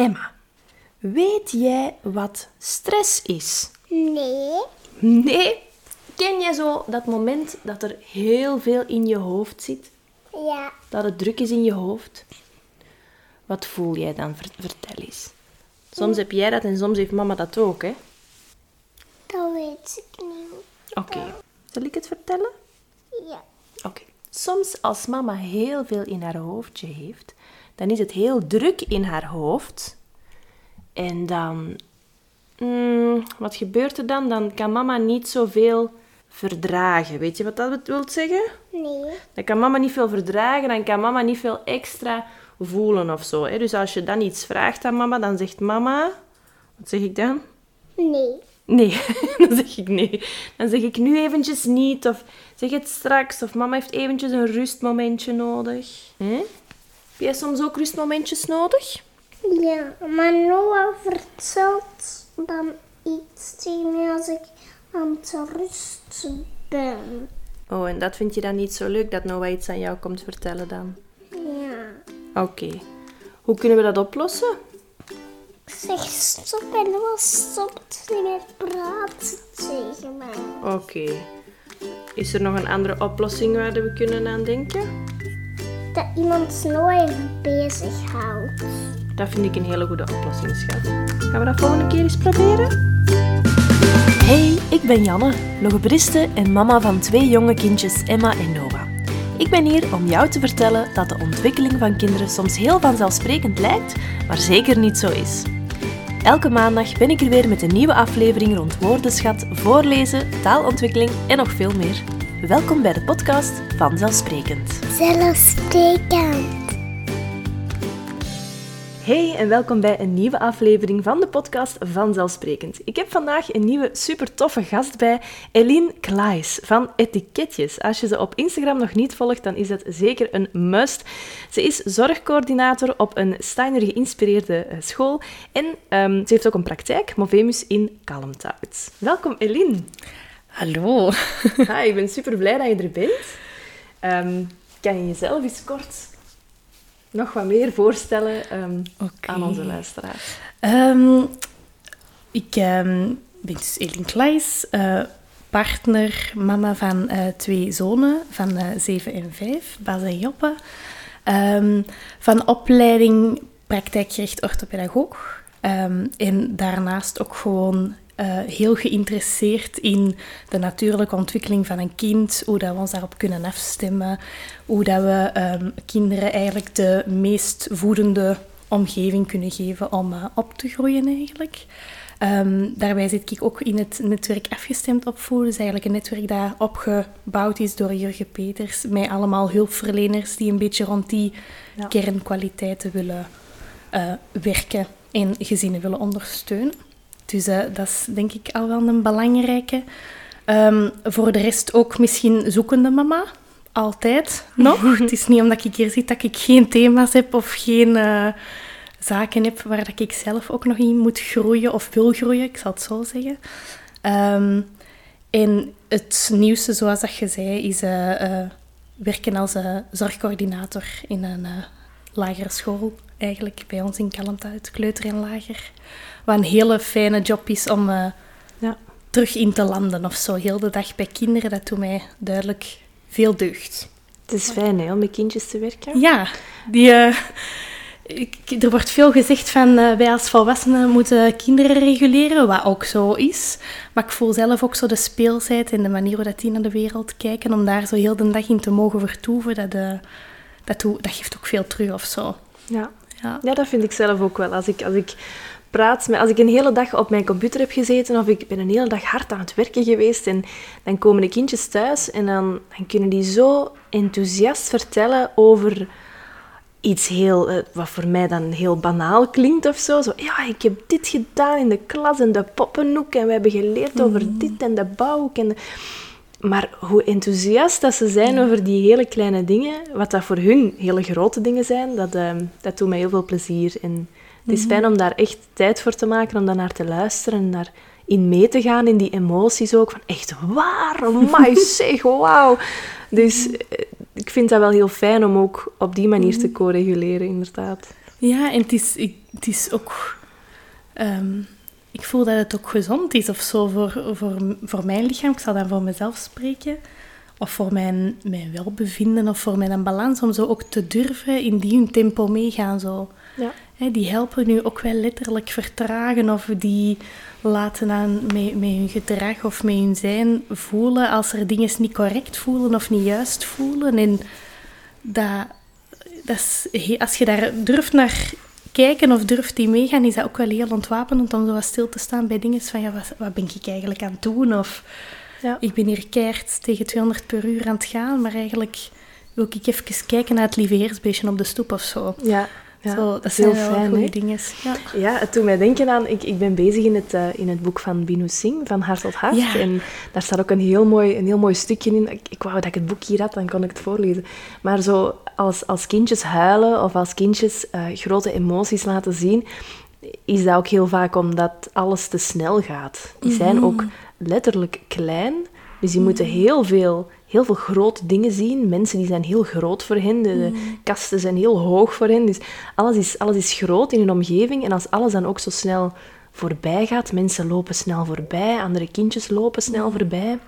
Emma, weet jij wat stress is? Nee. Nee. Ken jij zo dat moment dat er heel veel in je hoofd zit? Ja. Dat het druk is in je hoofd? Wat voel jij dan? Ver- Vertel eens. Soms heb jij dat en soms heeft mama dat ook, hè? Dat weet ik niet. Oké. Zal ik het vertellen? Ja. Oké. Soms als mama heel veel in haar hoofdje heeft, dan is het heel druk in haar hoofd. En dan... mm, wat gebeurt er dan? Dan kan mama niet zoveel verdragen. Weet je wat dat wil zeggen? Nee. Dan kan mama niet veel verdragen, dan kan mama niet veel extra voelen of zo. Hè? Dus als je dan iets vraagt aan mama, dan zegt mama... Wat zeg ik dan? Nee. Nee, dan zeg ik nee. Dan zeg ik nu eventjes niet, of zeg het straks, of mama heeft eventjes een rustmomentje nodig. Hè? Heb jij soms ook rustmomentjes nodig? Ja, maar Noah vertelt dan iets tegen mij als ik aan het rusten ben. Oh, en dat vind je dan niet zo leuk dat Noah iets aan jou komt vertellen dan? Ja. Oké. Hoe kunnen we dat oplossen? Ik zeg stop en Noah stopt niet met praten tegen mij. Oké. Is er nog een andere oplossing waar we kunnen aan denken? Dat iemand Noah even bezig houdt. Dat vind ik een hele goede oplossing, schat. Gaan we dat volgende keer eens proberen? Hey, ik ben Janne, logopediste en mama van twee jonge kindjes Emma en Noah. Ik ben hier om jou te vertellen dat de ontwikkeling van kinderen soms heel vanzelfsprekend lijkt, maar zeker niet zo is. Elke maandag ben ik er weer met een nieuwe aflevering rond woordenschat, voorlezen, taalontwikkeling en nog veel meer. Welkom bij de podcast Vanzelfsprekend. Zelfsprekend. Hey en welkom bij een nieuwe aflevering van de podcast Vanzelfsprekend. Ik heb vandaag een nieuwe super toffe gast bij, Eline Klaes van Etiketjes. Als je ze op Instagram nog niet volgt, dan is het zeker een must. Ze is zorgcoördinator op een Steiner geïnspireerde eh, school en ehm, ze heeft ook een praktijk, Movemus in Kalmthout. Welkom Eline. Hallo. Hi, ik ben super blij dat je er bent. Ehm, kan je jezelf eens kort nog wat meer voorstellen ehm, aan onze luisteraars? Ehm, ik ben dus Elin Klaes, eh, partner, mama van eh, twee zonen van eh 7 en 5, Bas en Joppe. Van opleiding praktijkgericht orthopedagoog. En daarnaast ook gewoon eh, heel geïnteresseerd in de natuurlijke ontwikkeling van een kind, hoe dat we ons daarop kunnen afstemmen, hoe dat we ehm, kinderen eigenlijk de meest voedende omgeving kunnen geven om eh, op te groeien eigenlijk. Ehm, daarbij zit ik ook in het netwerk Afgestemd Opvoeden. Dat is eigenlijk een netwerk dat opgebouwd is door Jurgen Peters, met allemaal hulpverleners die een beetje rond die Ja. kernkwaliteiten willen eh, werken en gezinnen willen ondersteunen. Dus eh, dat is denk ik al wel een belangrijke. Ehm, voor de rest ook misschien zoekende mama. Altijd nog. het is niet omdat ik hier zit dat ik geen thema's heb of geen eh, zaken heb waar dat ik zelf ook nog in moet groeien of wil groeien, ik zal het zo zeggen. Ehm, en het nieuwste, zoals dat je zei, is eh, werken als zorgcoördinator in een lagere school. Eigenlijk bij ons in Kalmthout, kleuter en lager. Wat een hele fijne job is om eh, Ja. terug in te landen of zo. Heel de dag bij kinderen, dat doet mij duidelijk veel deugd. Het is fijn hè, om met kindjes te werken. Ja, die, eh, ik, er wordt veel gezegd van eh, wij als volwassenen moeten kinderen reguleren, wat ook zo is. Maar ik voel zelf ook zo de speelsheid en de manier hoe dat die naar de wereld kijken, om daar zo heel de dag in te mogen vertoeven, dat, dat, doe- dat geeft ook veel terug of zo. Ja. Ja. ja, dat vind ik zelf ook wel. Als ik, als ik praat met, als ik een hele dag op mijn computer heb gezeten of ik ben een hele dag hard aan het werken geweest en dan komen de kindjes thuis en dan, dan kunnen die zo enthousiast vertellen over iets heel, eh, wat voor mij dan heel banaal klinkt of zo. zo. Ja, ik heb dit gedaan in de klas en de poppenhoek en we hebben geleerd over dit en de bouwhoek. En de... Maar hoe enthousiast dat ze zijn over die hele kleine dingen, wat dat voor hun hele grote dingen zijn, dat, ehm, dat doet mij heel veel plezier. En het is fijn om daar echt tijd voor te maken, om daar naar te luisteren en daar in mee te gaan, in die emoties ook. Van echt waar, my zeg, wauw. Dus eh, ik vind dat wel heel fijn om ook op die manier te co-reguleren, inderdaad. Ja, en het is, het is ook... ehm, ik voel dat het ook gezond is of zo voor, voor, voor mijn lichaam. Ik zal dan voor mezelf spreken. Of voor mijn, mijn welbevinden of voor mijn balans. Om zo ook te durven in die tempo meegaan. Zo. Ja. Die helpen nu ook wel letterlijk vertragen of die laten aan met, met hun gedrag of met hun zijn voelen als er dingen niet correct voelen of niet juist voelen. En dat, dat is, als je daar durft naar kijken of durft die meegaan, is dat ook wel heel ontwapenend om zo wat stil te staan bij dingen van ja, wat, wat ben ik eigenlijk aan het doen? Of Ja. ik ben hier keihard tegen 200 per uur aan het gaan, maar eigenlijk wil ik even kijken naar het lieve heersbeestje op de stoep of zo. Ja, ja. zo dat is zijn heel wel fijn, goede dingen. Ja. Ja, het doet mij denken aan... Ik, ik ben bezig in het, eh, in het boek van Binu Singh, van Hart tot Hart. Ja. En daar staat ook een heel mooi, een heel mooi stukje in. Ik, ik wou dat ik het boek hier had, dan kon ik het voorlezen. Maar zo als, als kindjes huilen of als kindjes eh, grote emoties laten zien, is dat ook heel vaak omdat alles te snel gaat. Die zijn ook letterlijk klein, dus die moeten heel veel, heel veel grote dingen zien. Mensen die zijn heel groot voor hen, de, de kasten zijn heel hoog voor hen. Dus alles is, alles is groot in hun omgeving. En als alles dan ook zo snel voorbij gaat, mensen lopen snel voorbij, andere kindjes lopen snel voorbij.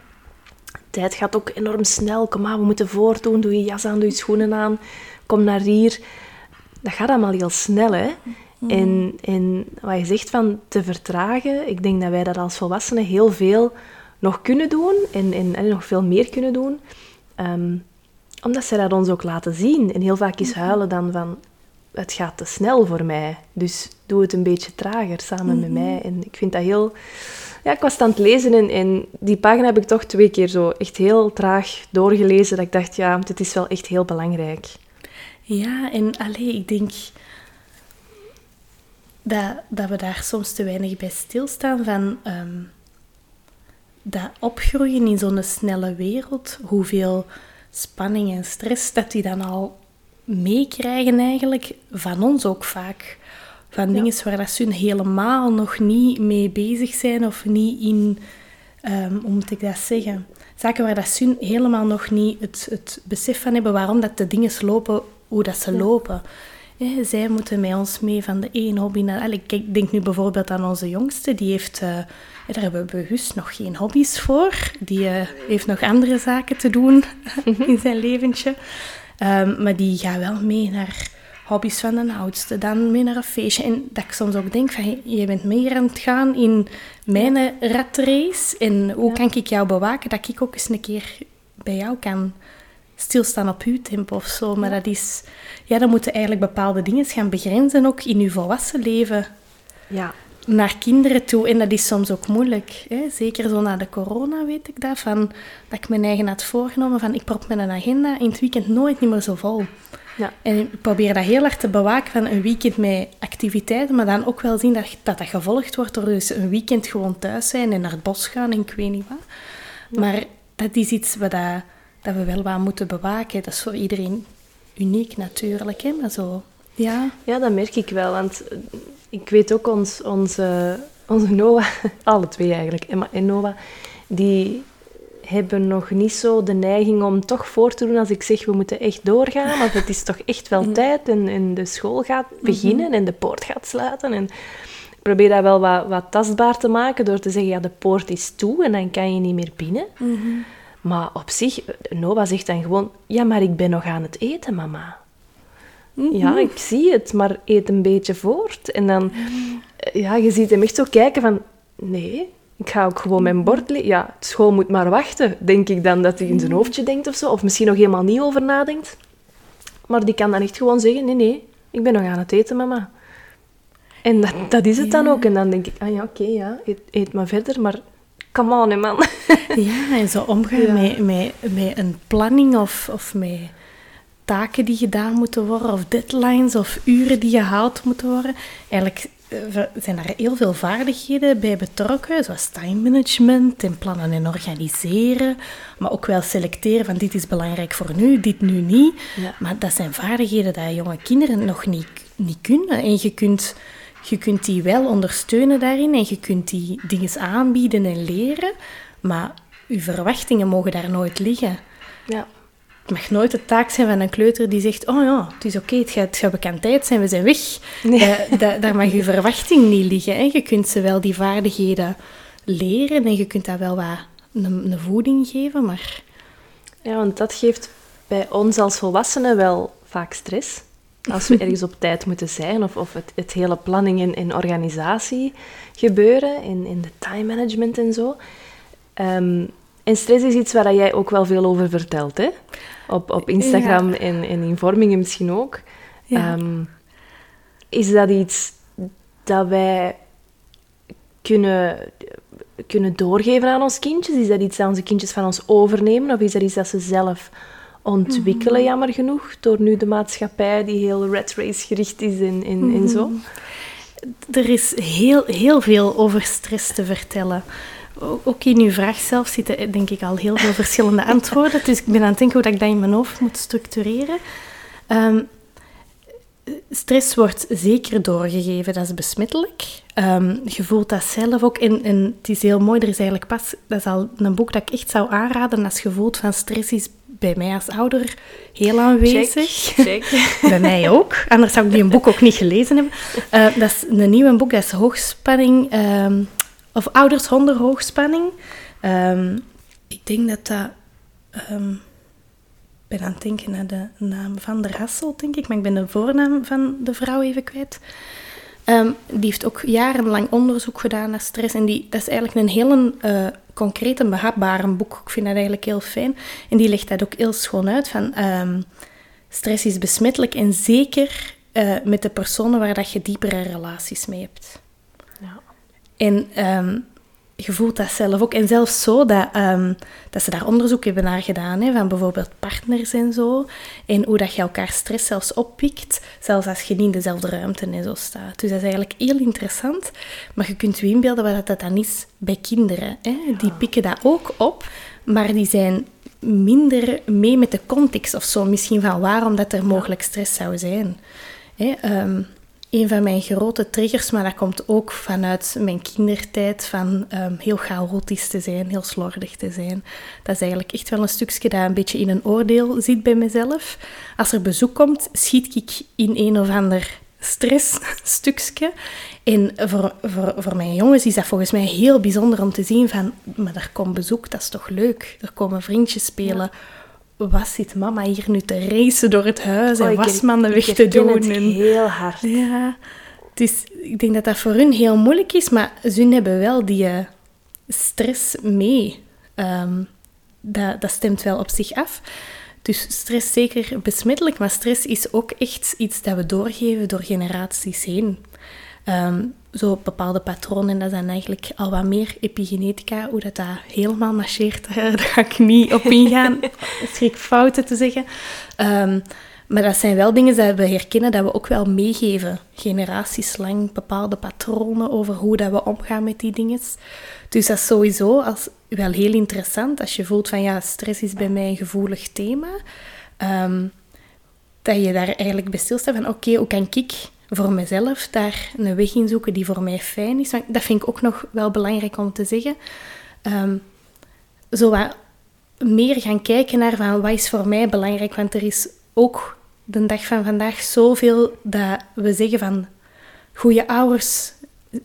Tijd gaat ook enorm snel. Kom maar, we moeten voortdoen. Doe je jas aan, doe je schoenen aan. Kom naar hier. Dat gaat allemaal heel snel, hè. En, en wat je zegt van te vertragen, ik denk dat wij dat als volwassenen heel veel nog kunnen doen en, en, en nog veel meer kunnen doen. Ehm, omdat zij dat ons ook laten zien. En heel vaak is huilen dan van, het gaat te snel voor mij. Dus doe het een beetje trager samen met mij. En ik vind dat heel... Ja, ik was het aan het lezen en, en die pagina heb ik toch twee keer zo echt heel traag doorgelezen. Dat ik dacht, ja, dit is wel echt heel belangrijk. Ja, en allee, ik denk dat, dat we daar soms te weinig bij stilstaan van ehm, dat opgroeien in zo'n snelle wereld, hoeveel spanning en stress dat die dan al meekrijgen eigenlijk, van ons ook vaak. Van dingen waar dat ze helemaal nog niet mee bezig zijn of niet in, ehm, hoe moet ik dat zeggen? Zaken waar dat ze helemaal nog niet het, het besef van hebben waarom dat de dingen lopen hoe dat ze lopen. Zij moeten met ons mee van de één hobby naar... Ik denk nu bijvoorbeeld aan onze jongste. Die heeft... eh, daar hebben we bewust nog geen hobby's voor. Die eh, heeft nog andere zaken te doen in zijn leventje. Ehm, maar die gaat wel mee naar hobby's van de oudste. Dan mee naar een feestje. En dat ik soms ook denk van... je bent meer aan het gaan in mijn ratrace. En hoe kan ik jou bewaken dat ik ook eens een keer bij jou kan stilstaan op uw tempo of zo. Maar dat is... Ja, dan moeten eigenlijk bepaalde dingen gaan begrenzen, ook in uw volwassen leven, Ja, naar kinderen toe. En dat is soms ook moeilijk. Hè? Zeker zo na de corona weet ik dat. Van, dat ik mijn eigen had voorgenomen van ik prop mijn agenda in het weekend nooit niet meer zo vol. ja. En ik probeer dat heel hard te bewaken van een weekend met activiteiten, maar dan ook wel zien dat dat, dat gevolgd wordt door dus een weekend gewoon thuis zijn en naar het bos gaan en ik weet niet wat. Maar dat is iets wat dat, dat we wel wat moeten bewaken. Dat is voor iedereen uniek natuurlijk, hè? maar zo... Ja, Ja, dat merk ik wel. Want ik weet ook, ons, onze, onze Noah, alle twee eigenlijk, Emma en Noah, die hebben nog niet zo de neiging om toch voor te doen als ik zeg we moeten echt doorgaan. Want het is toch echt wel tijd en, en de school gaat beginnen en de poort gaat sluiten. En ik probeer dat wel wat, wat tastbaar te maken door te zeggen ja, de poort is toe en dan kan je niet meer binnen. Maar op zich, Noah zegt dan gewoon ja, maar ik ben nog aan het eten, mama. Ja, ik zie het, maar eet een beetje voort. En dan, eh, ja, je ziet hem echt zo kijken van, nee, ik ga ook gewoon mijn bord le- Ja, school moet maar wachten, denk ik dan, dat hij in zijn hoofdje denkt of zo. Of misschien nog helemaal niet over nadenkt. Maar die kan dan echt gewoon zeggen, nee, nee, ik ben nog aan het eten, mama. En dat, dat is het dan ook. En dan denk ik, ah ja, oké, ja, eet, eet maar verder, maar come on, hè, man. Ja, en zo omgaan Ja. met, met, met een planning of, of met taken die gedaan moeten worden, of deadlines of uren die gehaald moeten worden. Eigenlijk eh, zijn daar heel veel vaardigheden bij betrokken, zoals time management en plannen en organiseren, maar ook wel selecteren van dit is belangrijk voor nu, dit nu niet. Ja. Maar dat zijn vaardigheden die jonge kinderen nog niet, niet kunnen. En je kunt, je kunt die wel ondersteunen daarin en je kunt die dingen aanbieden en leren, maar je verwachtingen mogen daar nooit liggen. Ja, het mag nooit de taak zijn van een kleuter die zegt: Oh ja, het is oké, het, gaat, het gaat bekend tijd zijn, we zijn weg. Da- da- daar mag je verwachting niet liggen. Hè. Je kunt ze wel die vaardigheden leren en je kunt dat wel wat een, een voeding geven, maar Ja, want dat geeft bij ons als volwassenen wel vaak stress. Als we ergens op tijd moeten zijn, of, of het, het hele planning en, en organisatie gebeuren, in, in de time management en zo. Ehm, en stress is iets waar jij ook wel veel over vertelt, hè? Op, op Instagram en, en in vormingen misschien ook. Ja. Ehm, is dat iets dat wij kunnen, kunnen doorgeven aan ons kindjes? Is dat iets dat onze kindjes van ons overnemen? Of is dat iets dat ze zelf ontwikkelen, Mhm. jammer genoeg? Door nu de maatschappij die heel red race gericht is en, en, en zo. er is heel, heel veel over stress te vertellen. Ook in uw vraag zelf zitten eh, denk ik al heel veel verschillende antwoorden. Dus ik ben aan het denken hoe dat ik dat in mijn hoofd moet structureren. Ehm, stress wordt zeker doorgegeven, dat is besmettelijk. Ehm, je voelt dat zelf ook. En, en het is heel mooi, er is eigenlijk pas... Dat is al een boek dat ik echt zou aanraden als je voelt van stress is bij mij als ouder heel aanwezig. Check. Bij mij ook. Anders zou ik die een boek ook niet gelezen hebben. Eh, dat is een nieuwe boek, dat is hoogspanning. ehm, of ouders zonder hoogspanning. Ehm, ik denk dat dat... ehm, ik ben aan het denken naar de naam van de Hasselt, denk ik. Maar ik ben de voornaam van de vrouw even kwijt. Ehm, die heeft ook jarenlang onderzoek gedaan naar stress. En die, dat is eigenlijk een heel eh concreet en behapbare boek. Ik vind dat eigenlijk heel fijn. En die legt dat ook heel schoon uit. Van, stress is besmettelijk en zeker eh, met de personen waar dat je diepere relaties mee hebt. En ehm, je voelt dat zelf ook. En zelfs zo dat, ehm, dat ze daar onderzoek hebben naar gedaan, hè, van bijvoorbeeld partners en zo. En hoe dat je elkaar stress zelfs oppikt, zelfs als je niet in dezelfde ruimte en zo staat. Dus dat is eigenlijk heel interessant. Maar je kunt je inbeelden wat dat dan is bij kinderen. Hè. Die pikken dat ook op, maar die zijn minder mee met de context of zo. Misschien van waarom dat er mogelijk stress zou zijn. Hè, ehm, een van mijn grote triggers, maar dat komt ook vanuit mijn kindertijd, van ehm, heel chaotisch te zijn, heel slordig te zijn. Dat is eigenlijk echt wel een stukje dat een beetje in een oordeel zit bij mezelf. Als er bezoek komt, schiet ik in een of ander stressstukje. En voor, voor, voor mijn jongens is dat volgens mij heel bijzonder om te zien van, maar er komt bezoek, dat is toch leuk? Er komen vriendjes spelen. Wat zit mama hier nu te racen door het huis Oh, en ik weg te doen? het en- heel hard. ja, dus ik denk dat dat voor hun heel moeilijk is, maar ze hebben wel die eh, stress mee. Ehm, dat, dat stemt wel op zich af. Dus stress zeker besmettelijk, maar stress is ook echt iets dat we doorgeven door generaties heen. Ehm, zo bepaalde patronen, dat zijn eigenlijk al wat meer epigenetica, hoe dat, dat helemaal marcheert, daar ga ik niet op ingaan. Schrik fouten te zeggen. Ehm, maar dat zijn wel dingen dat we herkennen, dat we ook wel meegeven. Generaties lang bepaalde patronen over hoe dat we omgaan met die dingen. Dus dat is sowieso als, wel heel interessant als je voelt van ja, stress is bij mij een gevoelig thema. Ehm, dat je daar eigenlijk bij stilstaat van oké, hoe kan ik voor mezelf daar een weg in zoeken die voor mij fijn is. Want dat vind ik ook nog wel belangrijk om te zeggen. Ehm, zo wat meer gaan kijken naar van wat is voor mij belangrijk. Want er is ook de dag van vandaag zoveel dat we zeggen van goede ouders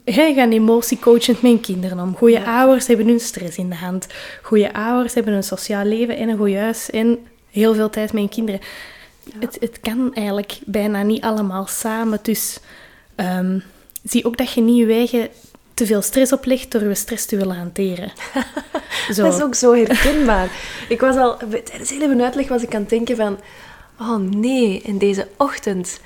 Jij gaan emotiecoachend met kinderen om. Goede ouders hebben hun stress in de hand. Goede ouders hebben een sociaal leven en een goed huis en heel veel tijd met hun kinderen. Het, het kan eigenlijk bijna niet allemaal samen. Dus ehm, zie ook dat je niet je eigen te veel stress oplegt door je stress te willen hanteren. Zo. Dat is ook zo herkenbaar. Ik was al, tijdens heel even uitleg was ik aan het denken van, oh nee, in deze ochtend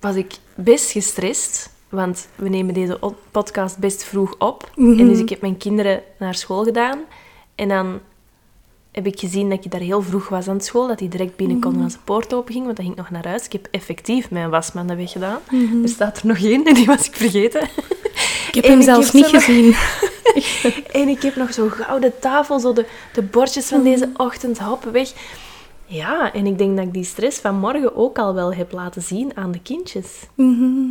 was ik best gestrest, want we nemen deze podcast best vroeg op. Mhm. En dus ik heb mijn kinderen naar school gedaan. En dan heb ik gezien dat ik daar heel vroeg was aan school, dat die direct binnen Mhm. konden als de poort open ging, want dan ging ik nog naar huis. Ik heb effectief mijn wasmanden weggedaan. Mhm. Er staat er nog één en die was ik vergeten. Ik heb En hem ik zelfs heb niet nog- gezien. En ik heb nog zo'n gouden tafel, zo de, de bordjes van deze ochtend, hop, weg. Ja, en ik denk dat ik die stress van morgen ook al wel heb laten zien aan de kindjes. Mhm.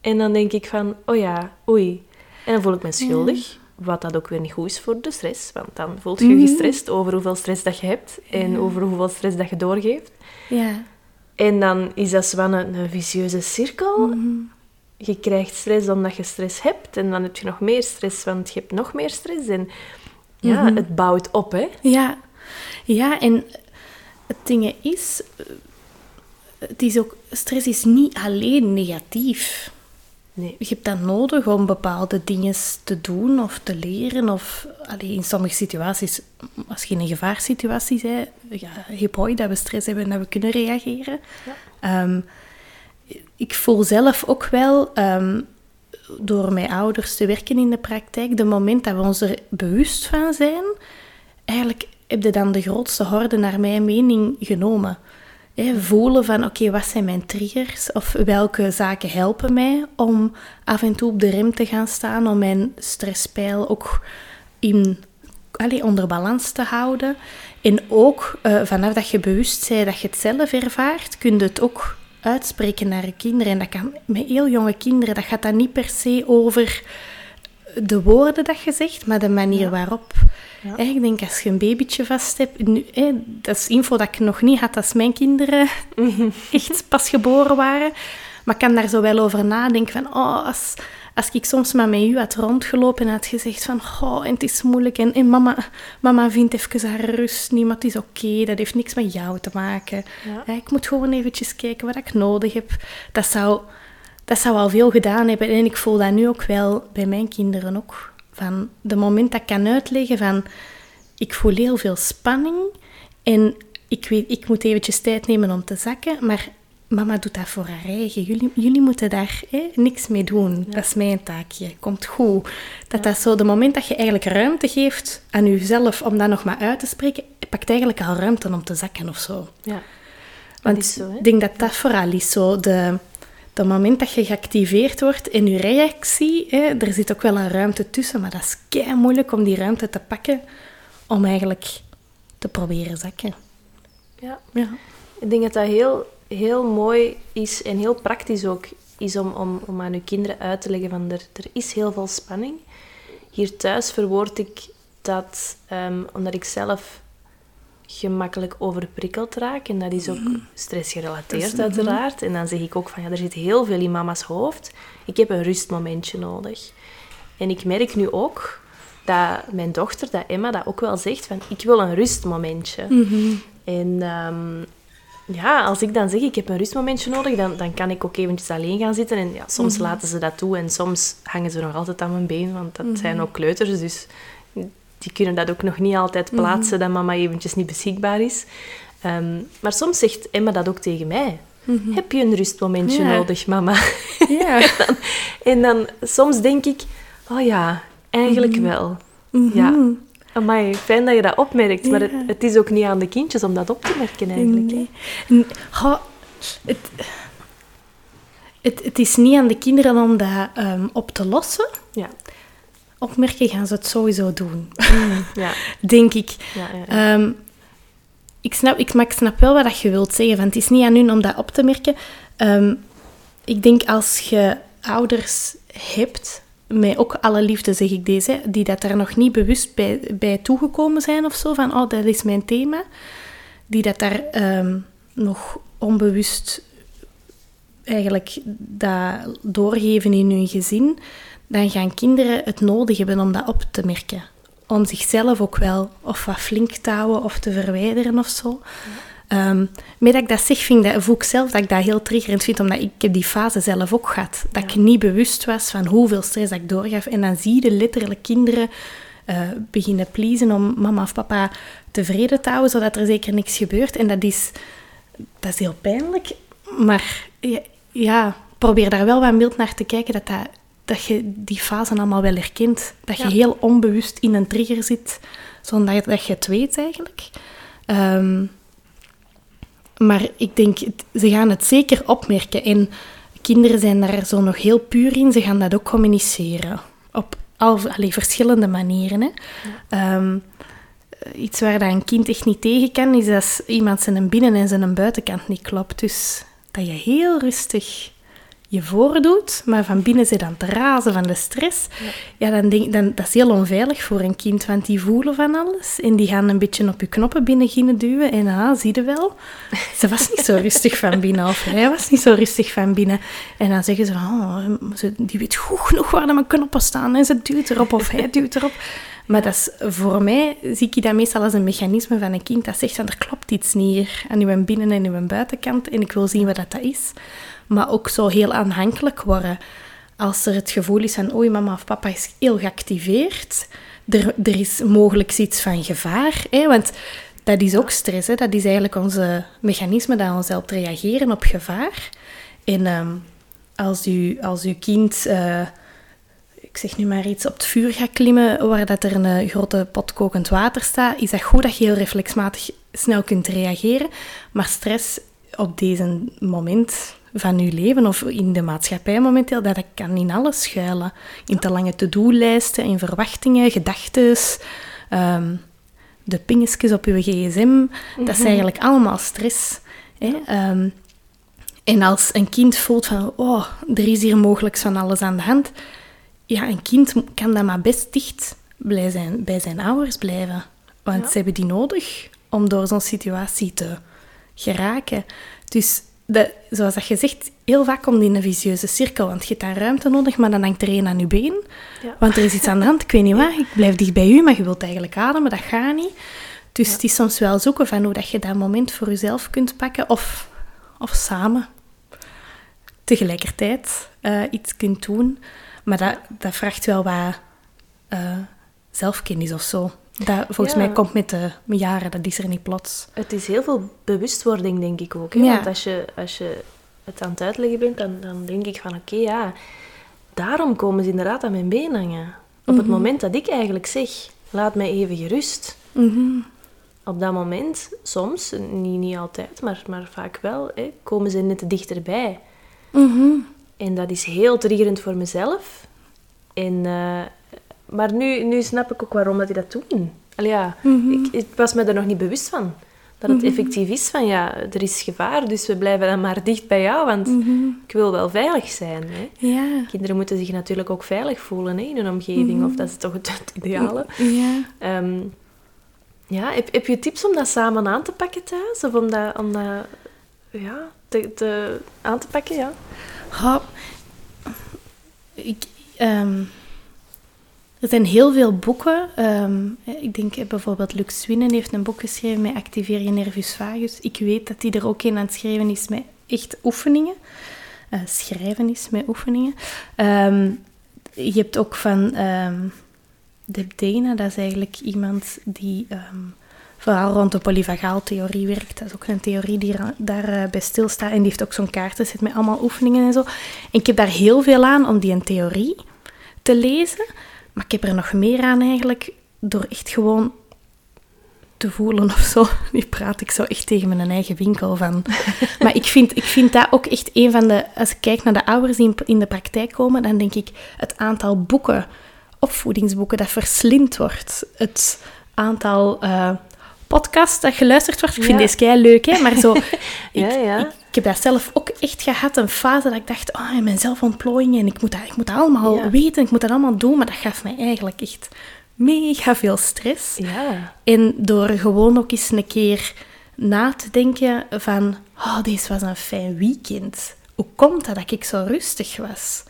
En dan denk ik van, oh ja, oei. En dan voel ik me schuldig. Wat dat ook weer niet goed is voor de stress. Want dan voelt je je gestrest over hoeveel stress dat je hebt en over hoeveel stress dat je doorgeeft. Ja. En dan is dat zo een, een vicieuze cirkel. Je krijgt stress omdat je stress hebt. En dan heb je nog meer stress, want je hebt nog meer stress. En ja, het bouwt op, hè. Ja. Ja, en het ding is... eh, Het is ook... Stress is niet alleen negatief. Nee. Je hebt dat nodig om bepaalde dingen te doen of te leren. Of allee, in sommige situaties, als je in een gevaarsituatie bent, ja, heb je dat we stress hebben en dat we kunnen reageren. Ehm, ik voel zelf ook wel, ehm, door met ouders te werken in de praktijk, de moment dat we ons er bewust van zijn, eigenlijk heb je dan de grootste horde naar mijn mening genomen. Voelen van, oké, wat zijn mijn triggers? Of welke zaken helpen mij om af en toe op de rem te gaan staan, om mijn stresspeil ook in, allee, onder balans te houden. En ook, eh, vanaf dat je bewust bent dat je het zelf ervaart, kun je het ook uitspreken naar je kinderen. En dat kan met heel jonge kinderen, dat gaat dan niet per se over de woorden dat je zegt, maar de manier waarop. Hè, ik denk, als je een babytje vast hebt... Nu, hè, dat is info dat ik nog niet had als mijn kinderen echt pas geboren waren. Maar ik kan daar zo wel over nadenken van... Oh, als, als ik soms maar met u had rondgelopen en had gezegd van... Oh, en het is moeilijk en, en mama, mama vindt even haar rust niet, maar het is oké. dat heeft niks met jou te maken. Ja. Ik moet gewoon eventjes kijken wat ik nodig heb. Dat zou, dat zou al veel gedaan hebben. En ik voel dat nu ook wel bij mijn kinderen ook. Van de moment dat ik kan uitleggen van... Ik voel heel veel spanning en ik, weet, ik moet eventjes tijd nemen om te zakken, maar mama doet dat voor haar eigen. Jullie, jullie moeten daar hè, niks mee doen. Dat is mijn taakje. Komt goed. Dat dat zo, de moment dat je eigenlijk ruimte geeft aan jezelf om dat nog maar uit te spreken, pakt eigenlijk al ruimte om te zakken of zo. Ja. Want ik denk dat dat vooral is zo. De, de moment dat je geactiveerd wordt in je reactie, hè, er zit ook wel een ruimte tussen, maar dat is kei moeilijk om die ruimte te pakken om eigenlijk te proberen zakken. ja. Ja. Ik denk dat dat heel, heel mooi is en heel praktisch ook is om, om, om aan uw kinderen uit te leggen van er, er is heel veel spanning. Hier thuis verwoord ik dat ehm, omdat ik zelf gemakkelijk overprikkeld raak. En dat is ook stressgerelateerd uiteraard. En dan zeg ik ook van ja, er zit heel veel in mama's hoofd. Ik heb een rustmomentje nodig. En ik merk nu ook dat mijn dochter, dat Emma, dat ook wel zegt van ik wil een rustmomentje. En ehm, ja, als ik dan zeg ik heb een rustmomentje nodig, dan, dan kan ik ook eventjes alleen gaan zitten. En ja, soms laten ze dat toe en soms hangen ze nog altijd aan mijn been, want dat zijn ook kleuters, dus die kunnen dat ook nog niet altijd plaatsen dat mama eventjes niet beschikbaar is. Ehm, maar soms zegt Emma dat ook tegen mij. Heb je een rustmomentje nodig, mama? Ja. en dan soms denk ik, oh ja, eigenlijk wel. Ja. Amai, fijn dat je dat opmerkt, maar het, het is ook niet aan de kindjes om dat op te merken eigenlijk. Nee. Het, het is niet aan de kinderen om dat ehm, op te lossen. Ja. Opmerken gaan ze het sowieso doen, Ja. denk ik. Ja. Ehm, ik, snap, ik, maar ik snap wel wat je wilt zeggen, want het is niet aan hun om dat op te merken. Ehm, ik denk als je ouders hebt, met ook alle liefde zeg ik deze, die dat daar nog niet bewust bij, bij toegekomen zijn of zo, van oh, dat is mijn thema, die dat daar ehm, nog onbewust eigenlijk dat doorgeven in hun gezin, dan gaan kinderen het nodig hebben om dat op te merken. Om zichzelf ook wel of wat flink te houden of te verwijderen of zo. Ehm, met dat ik dat zeg, vind dat, voel ik zelf dat ik dat heel triggerend vind, omdat ik die fase zelf ook gehad. Dat ik niet bewust was van hoeveel stress dat ik doorgaf. En dan zie je letterlijk kinderen eh, beginnen pleasen om mama of papa tevreden te houden, zodat er zeker niks gebeurt. En dat is, dat is heel pijnlijk. Maar ja, ja, probeer daar wel wat mild naar te kijken, dat, dat, dat je die fase allemaal wel herkent. Dat je Ja. heel onbewust in een trigger zit, zonder dat, dat je het weet eigenlijk. Ehm, maar ik denk, ze gaan het zeker opmerken. En kinderen zijn daar zo nog heel puur in. Ze gaan dat ook communiceren. Op al, allee, verschillende manieren. Hè. Ehm, iets waar dat een kind echt niet tegen kan, is als iemand zijn binnen- en zijn buitenkant niet klopt. Dus dat je heel rustig je voordoet, maar van binnen zit aan te razen van de stress, ja, dan denk dan, dat is heel onveilig voor een kind, want die voelen van alles. En die gaan een beetje op je knoppen binnen beginnen duwen en ah, zie je wel, ze was niet zo rustig van binnen of hij was niet zo rustig van binnen. En dan zeggen ze, oh, ze, die weet goed genoeg waar mijn knoppen staan en ze duwt erop of hij duwt erop. Maar dat is, voor mij zie ik dat meestal als een mechanisme van een kind dat zegt, er klopt iets niet hier aan uw binnen- en uw buitenkant en ik wil zien wat dat is maar ook zo heel aanhankelijk worden. Als er het gevoel is van, oei, mama of papa is heel geactiveerd, er, er is mogelijk iets van gevaar. Hè? Want dat is ook stress, hè? dat is eigenlijk onze mechanisme dat ons helpt reageren op gevaar. En ehm, als, u, als uw kind, uh, ik zeg nu maar iets, op het vuur gaat klimmen waar dat er een eh, grote pot kokend water staat, is dat goed dat je heel reflexmatig snel kunt reageren. Maar stress op deze moment van je leven of in de maatschappij momenteel, dat kan in alles schuilen. In te lange to-do-lijsten, in verwachtingen, gedachten, ehm, de pingetjes op je gsm. Dat is mhm. eigenlijk allemaal stress. Hè? Ehm, en als een kind voelt van, oh, er is hier mogelijk van alles aan de hand, ja, een kind kan dan maar best dicht bij zijn, bij zijn ouders blijven. Want ze hebben die nodig om door zo'n situatie te geraken. Dus de, zoals dat je zegt, heel vaak komt in een vicieuze cirkel. Want je hebt daar ruimte nodig, maar dan hangt er één aan je been. Ja. Want er is iets aan de hand. Ik weet niet wat, ik blijf dicht bij u, maar je wilt eigenlijk ademen, dat gaat niet. Dus het is soms wel zoeken van hoe dat je dat moment voor jezelf kunt pakken. Of, of samen tegelijkertijd uh, iets kunt doen. Maar dat, dat vraagt wel wat uh, zelfkennis of zo. Dat volgens mij komt met de jaren, dat is er niet plots. Het is heel veel bewustwording, denk ik ook. Hè? Want als je, als je het aan het uitleggen bent, dan, dan denk ik van oké, ja, daarom komen ze inderdaad aan mijn been hangen. Op het mhm. moment dat ik eigenlijk zeg, laat mij even gerust. Mhm. Op dat moment, soms, niet, niet altijd, maar, maar vaak wel, hè, komen ze net dichterbij. Mhm. En dat is heel triggerend voor mezelf. En, uh, maar nu, nu snap ik ook waarom dat die dat doen. Allee, ja, mhm. ik, ik, was me er nog niet bewust van. Dat het mhm. effectief is van, ja, er is gevaar, dus we blijven dan maar dicht bij jou, want mhm. ik wil wel veilig zijn. Hè. Ja. Kinderen moeten zich natuurlijk ook veilig voelen hè, in hun omgeving, of dat is toch het, ideale. Ja. Um, ja, heb, heb je tips om dat samen aan te pakken thuis? Of om dat, om dat ja, te, te aan te pakken, ja? Ha, ik... Um er zijn heel veel boeken. Ehm, ik denk bijvoorbeeld Lux Swinnen heeft een boek geschreven met Activeer je nervus vagus. Ik weet dat hij er ook een aan het schrijven is met echt oefeningen. Uh, schrijven is met oefeningen. Ehm, je hebt ook van um, Deb Dana, dat is eigenlijk iemand die vooral rond de polyvagaaltheorie werkt. Dat is ook een theorie die daarbij bij stilstaat. En die heeft ook zo'n kaartenset met allemaal oefeningen en zo. En ik heb daar heel veel aan om die een theorie te lezen. Maar ik heb er nog meer aan eigenlijk, door echt gewoon te voelen of zo. Nu praat ik zo echt tegen mijn eigen winkel van. Maar ik vind, ik vind dat ook echt een van de... Als ik kijk naar de ouders die in de praktijk komen, dan denk ik het aantal boeken, opvoedingsboeken, dat verslind wordt. Het aantal uh, podcasts dat geluisterd wordt. Ik vind deze kei leuk, hè. Maar zo... ja, ja. Ik, ik, heb dat zelf ook echt gehad, een fase dat ik dacht, oh, in mijn zelfontplooiing en ik moet dat, ik moet dat allemaal weten, ik moet dat allemaal doen. Maar dat gaf mij eigenlijk echt mega veel stress. Ja. En door gewoon ook eens een keer na te denken van, oh, deze was een fijn weekend. Hoe komt dat dat ik zo rustig was?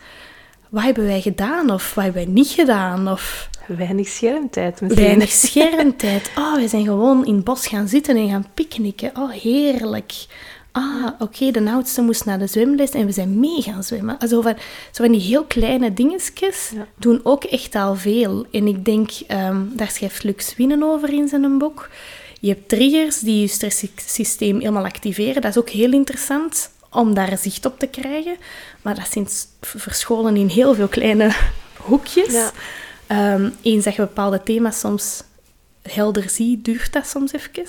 Wat hebben wij gedaan of wat hebben wij niet gedaan? Of... Weinig schermtijd misschien. Weinig schermtijd. Oh, we zijn gewoon in het bos gaan zitten en gaan picknicken. Oh, heerlijk. Ah, oké, de oudste moest naar de zwemles en we zijn mee gaan zwemmen. Also van, zo van die heel kleine dingetjes doen ook echt al veel. En ik denk, um, daar schrijft Lux Winnen over in zijn boek. Je hebt triggers die je stresssysteem helemaal activeren. Dat is ook heel interessant om daar zicht op te krijgen. Maar dat zijn verscholen in heel veel kleine hoekjes. Ja. Um, eens dat je bepaalde thema's soms helder ziet, duurt dat soms even.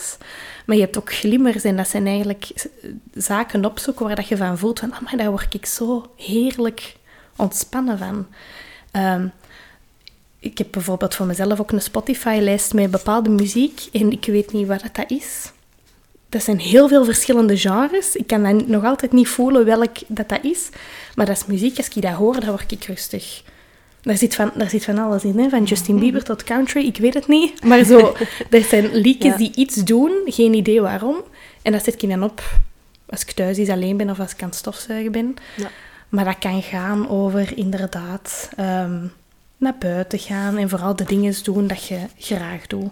Maar je hebt ook glimmers en dat zijn eigenlijk zaken opzoeken waar dat je van voelt van, maar daar word ik zo heerlijk ontspannen van. Ehm, ik heb bijvoorbeeld voor mezelf ook een Spotify-lijst met bepaalde muziek en ik weet niet wat dat is. dat zijn heel veel verschillende genres. Ik kan dan nog altijd niet voelen welk dat, dat is. Maar dat is muziek, als ik dat hoor, dan word ik rustig. Daar zit van, daar zit van alles in, hè? van Justin Bieber tot country, ik weet het niet. Maar zo, er zijn liedjes Ja. die iets doen, geen idee waarom. En dat zet ik dan op als ik thuis is alleen ben of als ik aan het stofzuigen ben. Ja. Maar dat kan gaan over inderdaad ehm, naar buiten gaan en vooral de dingen doen dat je graag doet.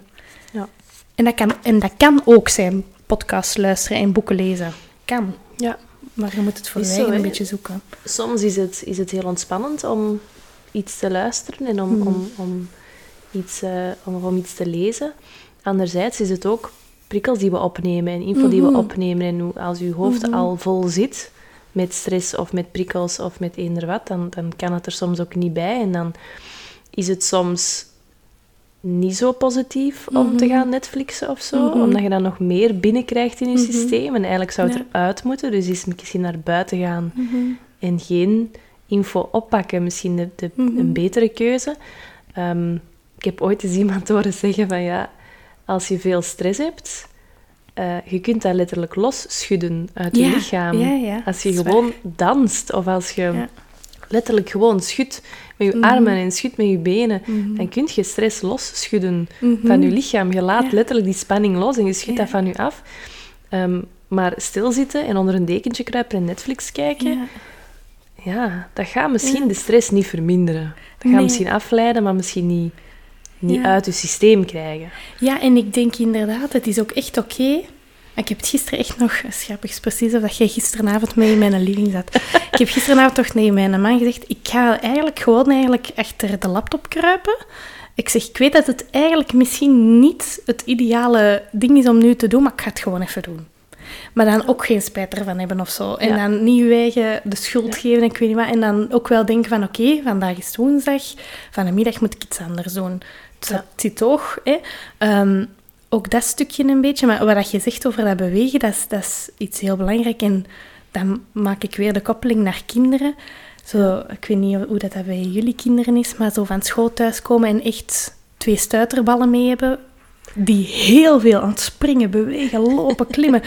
Ja. En dat kan, en dat kan ook zijn podcast luisteren en boeken lezen. Kan. Ja. Maar je moet het voor eigen een beetje zoeken. Soms is het, is het heel ontspannend om iets te luisteren en om, om, om, iets, eh, om, om iets te lezen. Anderzijds is het ook prikkels die we opnemen en info die we opnemen. En als uw hoofd al vol zit met stress of met prikkels of met eender wat, dan, dan kan het er soms ook niet bij. En dan is het soms niet zo positief om te gaan Netflixen of zo, omdat je dan nog meer binnenkrijgt in je systeem. En eigenlijk zou het Ja. eruit moeten, dus is misschien naar buiten gaan en geen info oppakken misschien de, de, een betere keuze. Ehm, ik heb ooit eens iemand horen zeggen van ja, als je veel stress hebt, eh, je kunt dat letterlijk losschudden uit je lichaam. ja, ja, als je gewoon danst of als je letterlijk gewoon schudt met je armen en schudt met je benen, dan kun je stress losschudden van je lichaam. Je laat letterlijk die spanning los en je schudt dat van je af. Ehm, maar stilzitten en onder een dekentje kruipen en Netflix kijken, Ja. dat gaat misschien de stress niet verminderen. Dat gaat Nee. misschien afleiden, maar misschien niet, niet Ja. uit je systeem krijgen. Ja, en ik denk inderdaad, het is ook echt oké. Ik heb het gisteren echt nog, is precies of dat jij gisteravond mee in mijn living zat. ik heb gisteravond toch tegen mijn man gezegd, ik ga eigenlijk gewoon eigenlijk achter de laptop kruipen. Ik zeg, ik weet dat het eigenlijk misschien niet het ideale ding is om nu te doen, maar ik ga het gewoon even doen. Maar dan ook geen spijt ervan hebben of zo. En Ja. dan niet je eigen de schuld geven en ik weet niet wat. En dan ook wel denken van, oké, vandaag is woensdag, van de middag moet ik iets anders doen. Het zit toch, hè. Ehm, ook dat stukje een beetje. Maar wat je zegt over dat bewegen, dat is, dat is iets heel belangrijk. En dan maak ik weer de koppeling naar kinderen. Zo, ik weet niet hoe dat, dat bij jullie kinderen is, maar zo van school thuiskomen en echt twee stuiterballen mee hebben, die heel veel aan het springen, bewegen, lopen, klimmen.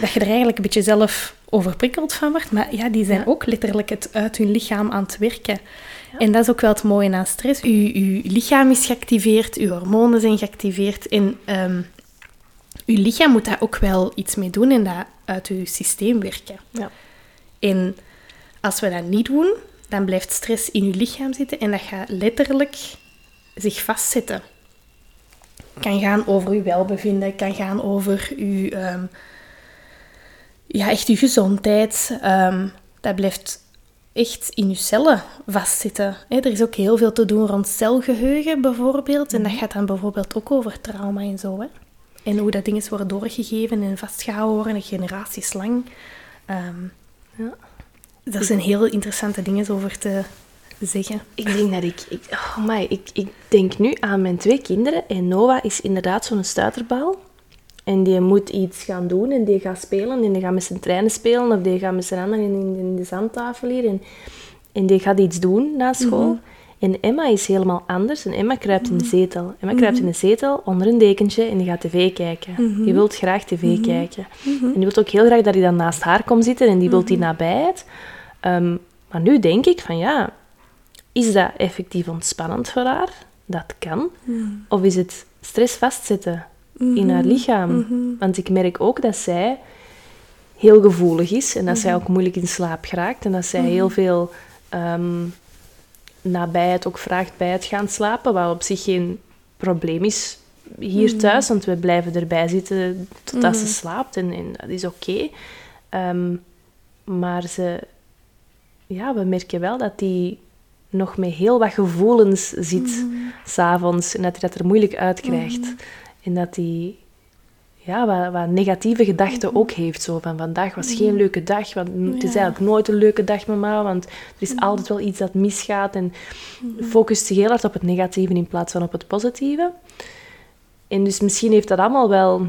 dat je er eigenlijk een beetje zelf overprikkeld van wordt. Maar ja, die zijn Ja. ook letterlijk het uit hun lichaam aan het werken. En dat is ook wel het mooie aan stress. Uw, uw lichaam is geactiveerd, uw hormonen zijn geactiveerd. En ehm, uw lichaam moet daar ook wel iets mee doen en dat uit uw systeem werken. Ja. En als we dat niet doen, dan blijft stress in uw lichaam zitten en dat gaat letterlijk zich vastzetten. Kan gaan over uw welbevinden, kan gaan over uw, ehm, ja, echt uw gezondheid. Ehm, dat blijft echt in uw cellen vastzitten. Er is ook heel veel te doen rond celgeheugen bijvoorbeeld. En dat gaat dan bijvoorbeeld ook over trauma en zo. Hè. En hoe dat dingen worden doorgegeven en vastgehouden worden, generaties lang. Ehm, Ja. er zijn heel interessante dingen over te zeggen. Ik denk dat ik... ik oh my, ik, ik denk nu aan mijn twee kinderen. En Noah is inderdaad zo'n stuiterbal. En die moet iets gaan doen en die gaat spelen. En die gaat met zijn treinen spelen. Of die gaat met zijn handen in, in, de zandtafel hier. En, en die gaat iets doen na school. En Emma is helemaal anders. En Emma kruipt in de zetel. Emma kruipt in de zetel onder een dekentje en die gaat tv kijken. Die wil graag tv kijken. En die wil ook heel graag dat hij dan naast haar komt zitten. En die wil die nabijheid. Ehm, maar nu denk ik van ja, is dat effectief ontspannend voor haar? Dat kan. Of is het stress vastzetten in haar lichaam? Want ik merk ook dat zij heel gevoelig is en dat zij ook moeilijk in slaap geraakt en dat zij heel veel ehm, nabijheid ook vraagt bij het gaan slapen, wat op zich geen probleem is hier thuis, want we blijven erbij zitten totdat ze slaapt en, en dat is oké. Ehm, maar ze, ja, we merken wel dat die nog met heel wat gevoelens zit s s'avonds en dat hij dat er moeilijk uit krijgt. En dat hij ja, wat, wat negatieve gedachten ook heeft. Zo van vandaag was geen leuke dag, want het is eigenlijk nooit een leuke dag, mama, want er is altijd wel iets dat misgaat. En focust zich heel hard op het negatieve in plaats van op het positieve. En dus misschien heeft dat allemaal wel,